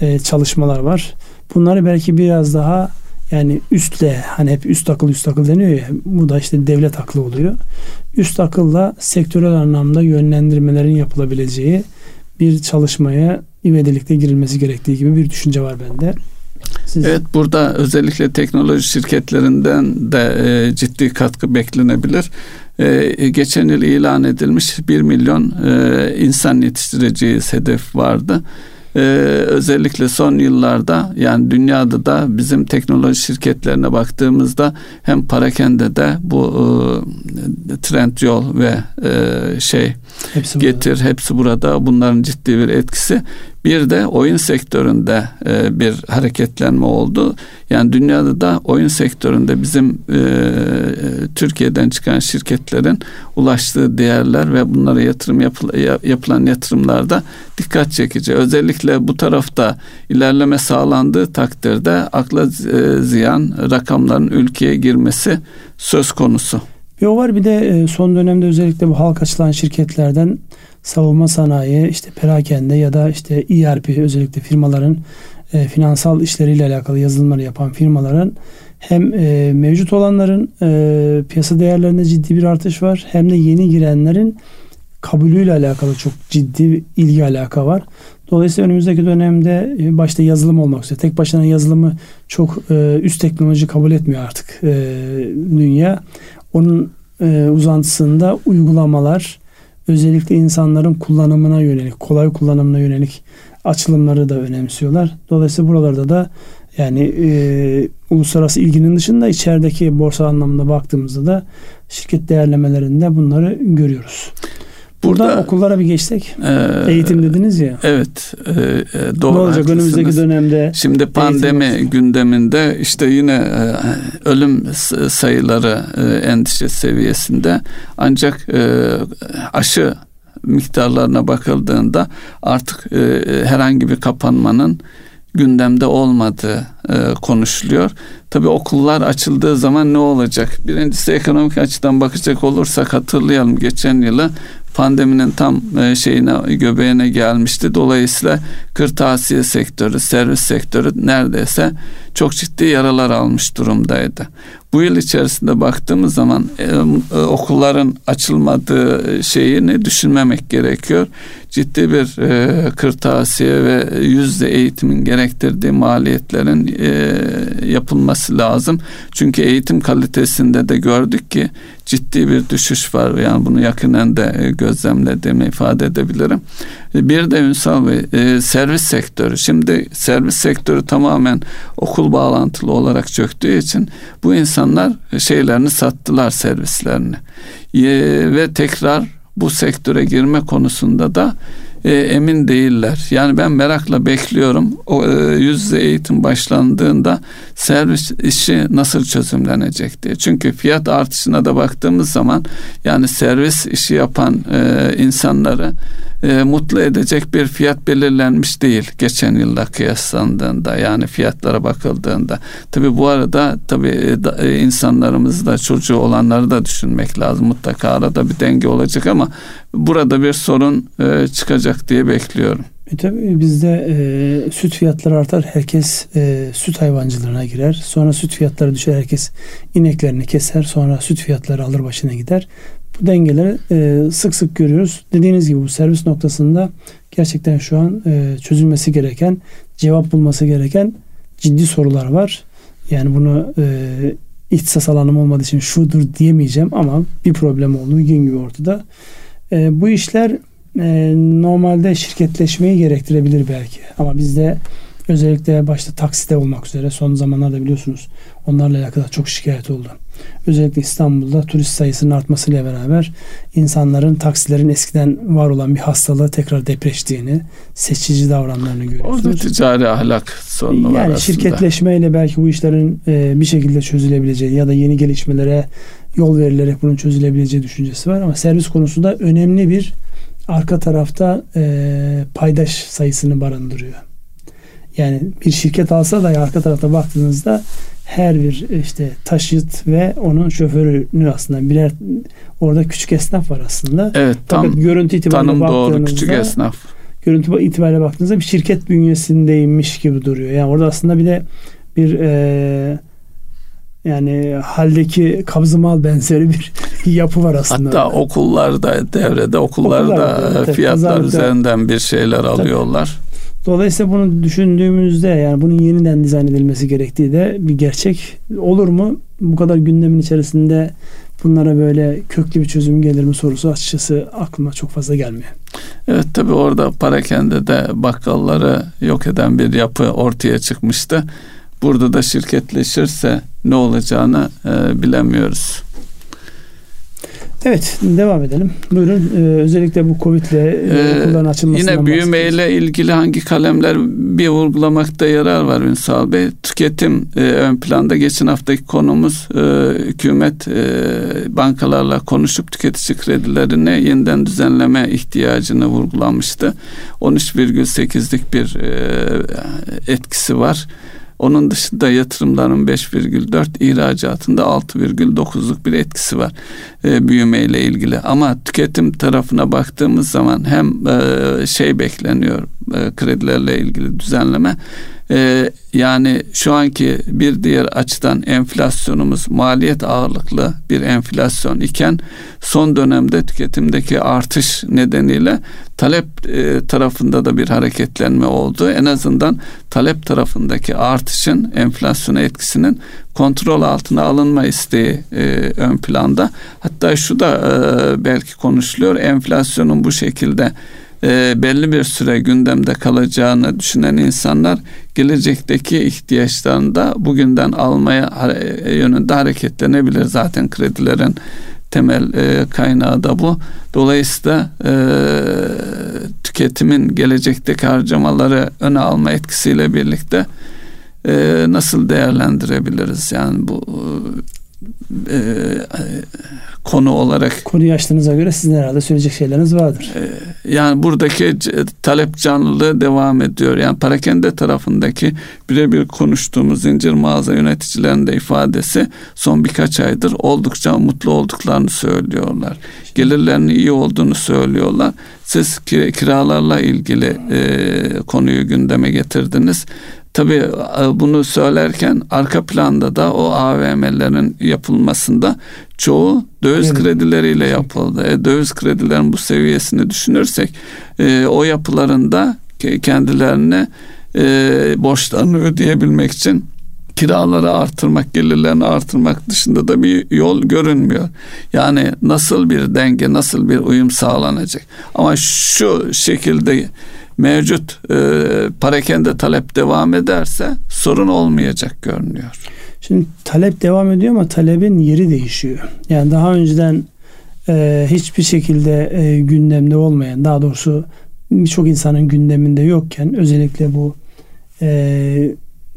e, çalışmalar var. Bunları belki biraz daha yani üstle hani hep üst akıl üst akıl deniyor ya bu da işte devlet aklı oluyor. Üst akılla sektörel anlamda yönlendirmelerin yapılabileceği bir çalışmaya ivedilikte girilmesi gerektiği gibi bir düşünce var bende. Siz... Evet burada özellikle teknoloji şirketlerinden de e, ciddi katkı beklenebilir. E, geçen yıl ilan edilmiş 1 milyon e, insan yetiştireceğiz hedef vardı e, özellikle son yıllarda yani dünyada da bizim teknoloji şirketlerine baktığımızda hem parakende de bu e, trend yol ve e, şey hepsi getir burada. hepsi burada bunların ciddi bir etkisi bir de oyun sektöründe e, bir hareketlenme oldu. Yani dünyada da oyun sektöründe bizim e, Türkiye'den çıkan şirketlerin ulaştığı değerler ve bunlara yatırım yapıl, yapılan yatırımlarda dikkat çekici. Özellikle bu tarafta ilerleme sağlandığı takdirde akla e, ziyan rakamların ülkeye girmesi söz konusu. Bir o var bir de e, son dönemde özellikle bu halk açılan şirketlerden savunma sanayi, işte perakende ya da işte ERP özellikle firmaların e, finansal işleriyle alakalı yazılımları yapan firmaların hem e, mevcut olanların e, piyasa değerlerinde ciddi bir artış var hem de yeni girenlerin kabulüyle alakalı çok ciddi ilgi alaka var. Dolayısıyla önümüzdeki dönemde e, başta yazılım olmak üzere tek başına yazılımı çok e, üst teknoloji kabul etmiyor artık e, dünya. Onun e, uzantısında uygulamalar özellikle insanların kullanımına yönelik, kolay kullanımına yönelik açılımları da önemsiyorlar. Dolayısıyla buralarda da Yani e, uluslararası ilginin dışında içerideki borsa anlamında baktığımızda da şirket değerlemelerinde bunları görüyoruz. Burada, okullara bir geçsek. E, eğitim dediniz ya. Evet. E, doğru. Ne olacak önümüzdeki dönemde? Şimdi pandemi gündeminde işte yine e, ölüm sayıları e, endişe seviyesinde ancak e, aşı miktarlarına bakıldığında artık e, herhangi bir kapanmanın gündemde olmadığı e, konuşuluyor. Tabii okullar açıldığı zaman ne olacak? Birincisi ekonomik açıdan bakacak olursak hatırlayalım geçen yılı pandeminin tam e, şeyine göbeğine gelmişti. Dolayısıyla kırtasiye sektörü, servis sektörü neredeyse çok ciddi yaralar almış durumdaydı. Bu yıl içerisinde baktığımız zaman e, e, okulların açılmadığı şeyini düşünmemek gerekiyor. Ciddi bir e, kırtasiye ve yüzde eğitimin gerektirdiği maliyetlerin e, yapılması lazım. Çünkü eğitim kalitesinde de gördük ki ciddi bir düşüş var. Yani bunu yakinen de e, gözlemlediğimi ifade edebilirim. E, bir de Ünsal Bey e, servis sektörü. Şimdi servis sektörü tamamen okul bağlantılı olarak çöktüğü için bu insanlar şeylerini sattılar servislerini. ve tekrar bu sektöre girme konusunda da e, emin değiller. Yani ben merakla bekliyorum. O e, yüz yüze eğitim başlandığında servis işi nasıl çözümlenecek diye. Çünkü fiyat artışına da baktığımız zaman yani servis işi yapan e, insanları e, mutlu edecek bir fiyat belirlenmiş değil geçen yılla kıyaslandığında yani fiyatlara bakıldığında. Tabi bu arada tabi e, e, insanlarımız da çocuğu olanları da düşünmek lazım. Mutlaka arada bir denge olacak ama burada bir sorun e, çıkacak diye bekliyorum. E tabii bizde e, süt fiyatları artar. Herkes e, süt hayvancılığına girer. Sonra süt fiyatları düşer. Herkes ineklerini keser. Sonra süt fiyatları alır başına gider. Bu dengeleri e, sık sık görüyoruz. Dediğiniz gibi bu servis noktasında gerçekten şu an e, çözülmesi gereken, cevap bulması gereken ciddi sorular var. Yani bunu e, ihtisas alanım olmadığı için şudur diyemeyeceğim ama bir problem olduğu gün gibi ortada. E, bu işler e, normalde şirketleşmeyi gerektirebilir belki. Ama bizde özellikle başta taksite olmak üzere son zamanlarda biliyorsunuz onlarla alakalı çok şikayet oldu. Özellikle İstanbul'da turist sayısının artmasıyla beraber insanların taksilerin eskiden var olan bir hastalığı tekrar depreştiğini, seçici davranlarını görüyorsunuz. Orada ticari ahlak sorunu var Yani şirketleşmeyle belki bu işlerin e, bir şekilde çözülebileceği ya da yeni gelişmelere yol verilerek bunun çözülebileceği düşüncesi var. Ama servis konusu da önemli bir arka tarafta e, paydaş sayısını barındırıyor. Yani bir şirket alsa da arka tarafta baktığınızda her bir işte taşıt ve onun şoförünü aslında birer orada küçük esnaf var aslında. Evet tam Fakat görüntü itibariyle tanım doğru küçük esnaf. Görüntü itibariyle baktığınızda bir şirket bünyesindeymiş gibi duruyor. Yani orada aslında bir de bir e, yani haldeki kabzımal benzeri bir yapı var aslında. Hatta okullarda devrede okullarda okullar, fiyatlar evet, üzerinden bir şeyler alıyorlar. Dolayısıyla bunu düşündüğümüzde yani bunun yeniden dizayn edilmesi gerektiği de bir gerçek. Olur mu? Bu kadar gündemin içerisinde bunlara böyle köklü bir çözüm gelir mi sorusu açıkçası aklıma çok fazla gelmiyor. Evet tabi orada Parakende de bakkalları yok eden bir yapı ortaya çıkmıştı. Burada da şirketleşirse ne olacağını e, bilemiyoruz. Evet devam edelim. Buyurun ee, özellikle bu Covid ile e, okulların açılmasından Yine büyümeyle ilgili hangi kalemler bir vurgulamakta yarar var Ünsal Bey. Tüketim e, ön planda. Geçen haftaki konumuz e, hükümet e, bankalarla konuşup tüketici kredilerini yeniden düzenleme ihtiyacını vurgulamıştı. 13,8'lik bir e, etkisi var. Onun dışında yatırımların 5,4 ihracatında 6,9'luk bir etkisi var e, büyümeyle ilgili. Ama tüketim tarafına baktığımız zaman hem e, şey bekleniyor e, kredilerle ilgili düzenleme ee, yani şu anki bir diğer açıdan enflasyonumuz maliyet ağırlıklı bir enflasyon iken son dönemde tüketimdeki artış nedeniyle talep e, tarafında da bir hareketlenme oldu. En azından talep tarafındaki artışın enflasyona etkisinin kontrol altına alınma isteği e, ön planda. Hatta şu da e, belki konuşuluyor. Enflasyonun bu şekilde e, belli bir süre gündemde kalacağını düşünen insanlar gelecekteki ihtiyaçlarında bugünden almaya yönünde hareketlenebilir. Zaten kredilerin temel e, kaynağı da bu. Dolayısıyla e, tüketimin gelecekteki harcamaları öne alma etkisiyle birlikte e, nasıl değerlendirebiliriz? Yani bu e, konu olarak. Konuyu açtığınıza göre sizin herhalde söyleyecek şeyleriniz vardır. E, yani buradaki talep canlılığı devam ediyor. Yani parakende tarafındaki birebir konuştuğumuz zincir mağaza yöneticilerinde ifadesi son birkaç aydır oldukça mutlu olduklarını söylüyorlar. Gelirlerinin iyi olduğunu söylüyorlar. Siz kiralarla ilgili e, konuyu gündeme getirdiniz. Tabii e, bunu söylerken arka planda da o AVM'lerin yapılmasında çoğu döviz evet. kredileriyle yapıldı. E, döviz kredilerin bu seviyesini düşünürsek e, o yapılarında kendilerine e, borçlarını ödeyebilmek için kiraları artırmak, gelirlerini artırmak dışında da bir yol görünmüyor. Yani nasıl bir denge, nasıl bir uyum sağlanacak? Ama şu şekilde mevcut e, parakende talep devam ederse sorun olmayacak görünüyor. Şimdi talep devam ediyor ama talebin yeri değişiyor. Yani daha önceden e, hiçbir şekilde e, gündemde olmayan, daha doğrusu birçok insanın gündeminde yokken özellikle bu e,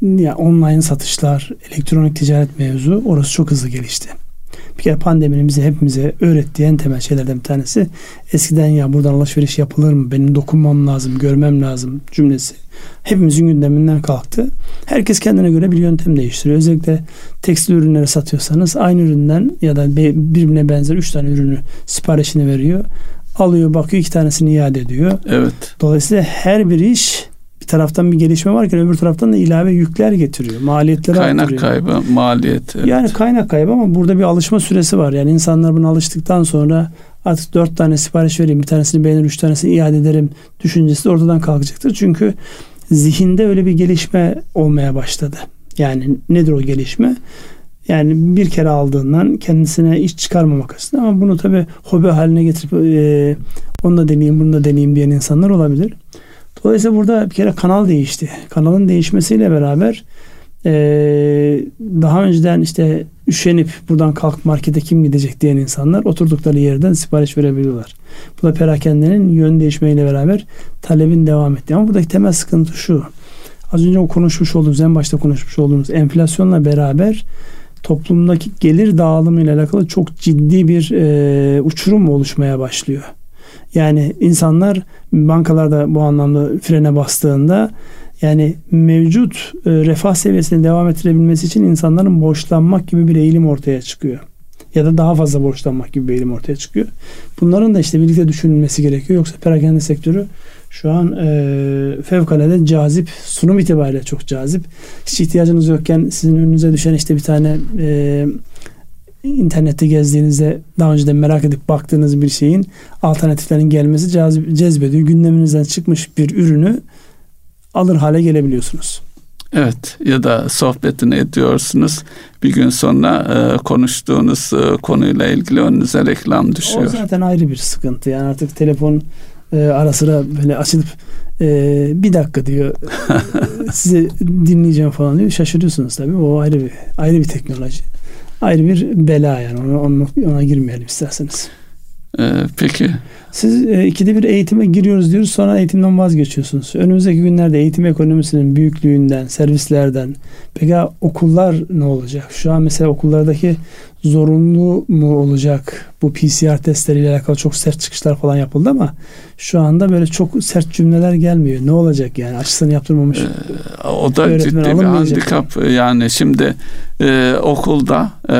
ya online satışlar, elektronik ticaret mevzu orası çok hızlı gelişti. Bir kere pandeminin bize hepimize öğrettiği en temel şeylerden bir tanesi eskiden ya buradan alışveriş yapılır mı? Benim dokunmam lazım, görmem lazım cümlesi. Hepimizin gündeminden kalktı. Herkes kendine göre bir yöntem değiştiriyor. Özellikle tekstil ürünleri satıyorsanız aynı üründen ya da birbirine benzer üç tane ürünü siparişini veriyor. Alıyor bakıyor iki tanesini iade ediyor. Evet. Dolayısıyla her bir iş taraftan bir gelişme varken öbür taraftan da ilave yükler getiriyor. Maliyetleri kaynak artırıyor. kaybı, maliyet. Evet. Yani kaynak kaybı ama burada bir alışma süresi var. Yani insanlar buna alıştıktan sonra artık dört tane sipariş vereyim, bir tanesini beğenir, üç tanesini iade ederim düşüncesi de ortadan kalkacaktır. Çünkü zihinde öyle bir gelişme olmaya başladı. Yani nedir o gelişme? Yani bir kere aldığından kendisine iş çıkarmamak aslında ama bunu tabi hobi haline getirip e, onu da deneyeyim bunu da deneyeyim diyen insanlar olabilir. Dolayısıyla burada bir kere kanal değişti. Kanalın değişmesiyle beraber e, daha önceden işte üşenip buradan kalkıp markete kim gidecek diyen insanlar oturdukları yerden sipariş verebiliyorlar. Bu da perakendenin yön değişmeyle beraber talebin devam ettiği. Ama buradaki temel sıkıntı şu. Az önce o konuşmuş olduğumuz, en başta konuşmuş olduğumuz enflasyonla beraber toplumdaki gelir dağılımı ile alakalı çok ciddi bir e, uçurum oluşmaya başlıyor. Yani insanlar bankalarda bu anlamda frene bastığında yani mevcut e, refah seviyesini devam ettirebilmesi için insanların borçlanmak gibi bir eğilim ortaya çıkıyor. Ya da daha fazla borçlanmak gibi bir eğilim ortaya çıkıyor. Bunların da işte birlikte düşünülmesi gerekiyor. Yoksa perakende sektörü şu an e, fevkalade cazip, sunum itibariyle çok cazip. Hiç ihtiyacınız yokken sizin önünüze düşen işte bir tane e, internette gezdiğinizde daha önceden merak edip baktığınız bir şeyin alternatiflerin gelmesi cezbediyor. Gündeminizden çıkmış bir ürünü alır hale gelebiliyorsunuz. Evet ya da sohbetini ediyorsunuz. Bir gün sonra e, konuştuğunuz e, konuyla ilgili önünüze reklam düşüyor. O zaten ayrı bir sıkıntı. Yani artık telefon e, ara sıra böyle açılıp e, bir dakika diyor size dinleyeceğim falan diyor. Şaşırıyorsunuz tabii. O ayrı bir ayrı bir teknoloji ayrı bir bela yani ona, ona, girmeyelim isterseniz. Ee, peki. Siz e, ikide bir eğitime giriyoruz diyoruz sonra eğitimden vazgeçiyorsunuz. Önümüzdeki günlerde eğitim ekonomisinin büyüklüğünden, servislerden peki okullar ne olacak? Şu an mesela okullardaki zorunlu mu olacak? Bu PCR testleriyle alakalı çok sert çıkışlar falan yapıldı ama şu anda böyle çok sert cümleler gelmiyor. Ne olacak yani? Aşısını yaptırmamış. Ee, o da ciddi bir handikap. Yani şimdi e, okulda e,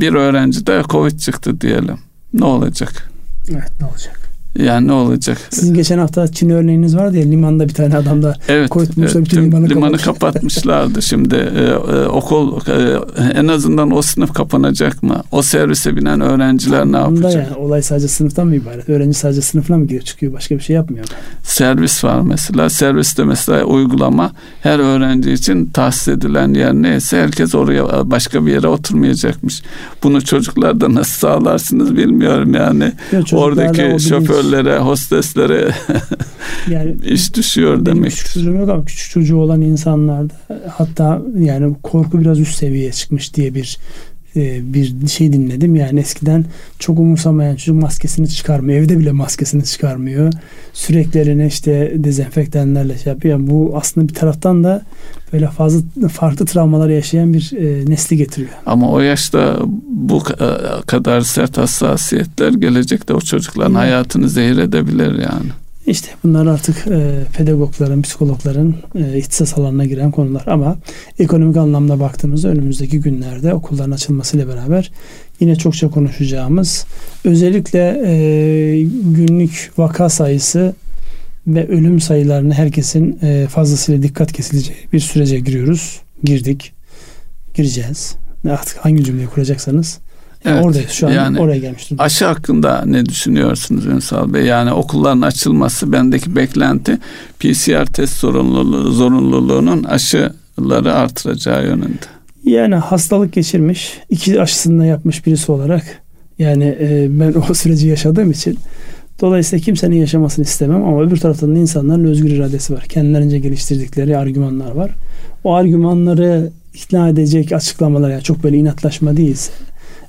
bir öğrencide Covid çıktı diyelim. Ne olacak? Evet ne olacak? Yani ne olacak? Sizin geçen hafta Çin örneğiniz vardı ya limanda bir tane adam da evet, koyutmuşlar evet, bütün limanı, limanı kapatmışlardı. Şimdi e, e, okul e, en azından o sınıf kapanacak mı? O servise binen öğrenciler ne yapacak? Yani, olay sadece sınıftan mı ibaret? Öğrenci sadece sınıfına mı giriyor çıkıyor? Başka bir şey yapmıyor. Servis var mesela. Serviste mesela uygulama her öğrenci için tahsis edilen yer neyse herkes oraya başka bir yere oturmayacakmış. Bunu çocuklarda nasıl sağlarsınız bilmiyorum yani. Ya, Oradaki şoför şoförlere, hosteslere yani iş düşüyor demek. Küçük yok ama küçük çocuğu olan insanlarda hatta yani korku biraz üst seviyeye çıkmış diye bir e, bir şey dinledim. Yani eskiden çok umursamayan çocuk maskesini çıkarmıyor. Evde bile maskesini çıkarmıyor. Sürekli işte dezenfektanlarla şey yapıyor. Yani bu aslında bir taraftan da böyle fazla farklı travmalar yaşayan bir e, nesli getiriyor. Ama o yaşta bu e, kadar sert hassasiyetler gelecekte o çocukların evet. hayatını zehir edebilir yani. İşte bunlar artık e, pedagogların, psikologların e, ihtisas alanına giren konular. Ama ekonomik anlamda baktığımızda önümüzdeki günlerde okulların açılmasıyla beraber yine çokça konuşacağımız özellikle e, günlük vaka sayısı ve ölüm sayılarını herkesin e, fazlasıyla dikkat kesileceği bir sürece giriyoruz. Girdik. Gireceğiz. Artık hangi cümleyi kuracaksanız Evet, Oradayız şu an yani oraya gelmiştim. Aşı hakkında ne düşünüyorsunuz Ünsal Bey? Yani okulların açılması bendeki beklenti PCR test zorunluluğu, zorunluluğunun aşıları artıracağı yönünde. Yani hastalık geçirmiş, iki aşısını yapmış birisi olarak yani e, ben o süreci yaşadığım için dolayısıyla kimsenin yaşamasını istemem ama öbür taraftan da insanların özgür iradesi var. Kendilerince geliştirdikleri argümanlar var. O argümanları ikna edecek açıklamalar yani çok böyle inatlaşma değilse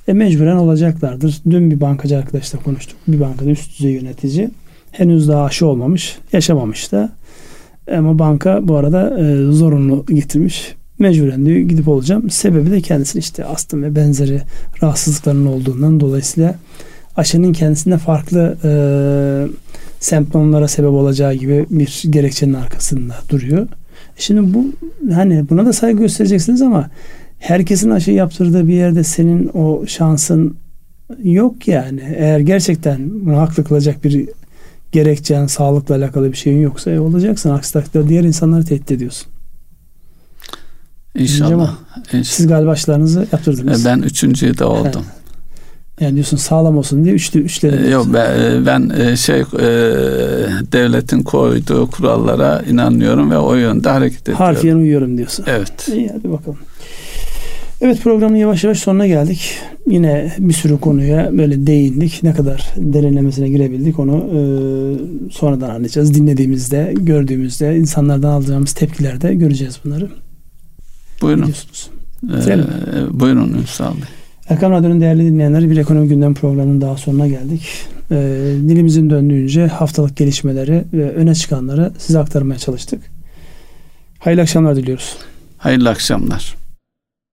e, mecburen olacaklardır. Dün bir bankacı arkadaşla konuştuk. Bir bankada üst düzey yönetici. Henüz daha aşı olmamış. Yaşamamış da. Ama banka bu arada e, zorunlu getirmiş. Mecburen diyor gidip olacağım. Sebebi de kendisinin işte astım ve benzeri rahatsızlıkların olduğundan dolayısıyla aşının kendisinde farklı e, semptomlara sebep olacağı gibi bir gerekçenin arkasında duruyor. Şimdi bu hani buna da saygı göstereceksiniz ama herkesin aşı yaptırdığı bir yerde senin o şansın yok yani. Eğer gerçekten bunu haklı kılacak bir gerekçen, sağlıkla alakalı bir şeyin yoksa e, olacaksın. Aksi takdirde diğer insanları tehdit ediyorsun. İnşallah. İnşallah. Siz galiba aşılarınızı yaptırdınız. E, ben üçüncüyü de oldum. Yani diyorsun sağlam olsun diye üçlü üçleri. E, yok ben, e, ben şey devletin koyduğu kurallara inanıyorum ve o yönde hareket ediyorum. Harfiyen uyuyorum diyorsun. Evet. İyi hadi bakalım. Evet programın yavaş yavaş sonuna geldik. Yine bir sürü konuya böyle değindik. Ne kadar derinlemesine girebildik onu e, sonradan anlayacağız. Dinlediğimizde, gördüğümüzde, insanlardan aldığımız tepkilerde göreceğiz bunları. Buyurun. Ee, buyurun Ünsal Bey. Erkan Radyo'nun değerli dinleyenleri bir ekonomi gündem programının daha sonuna geldik. E, dilimizin döndüğünce haftalık gelişmeleri ve öne çıkanları size aktarmaya çalıştık. Hayırlı akşamlar diliyoruz. Hayırlı akşamlar.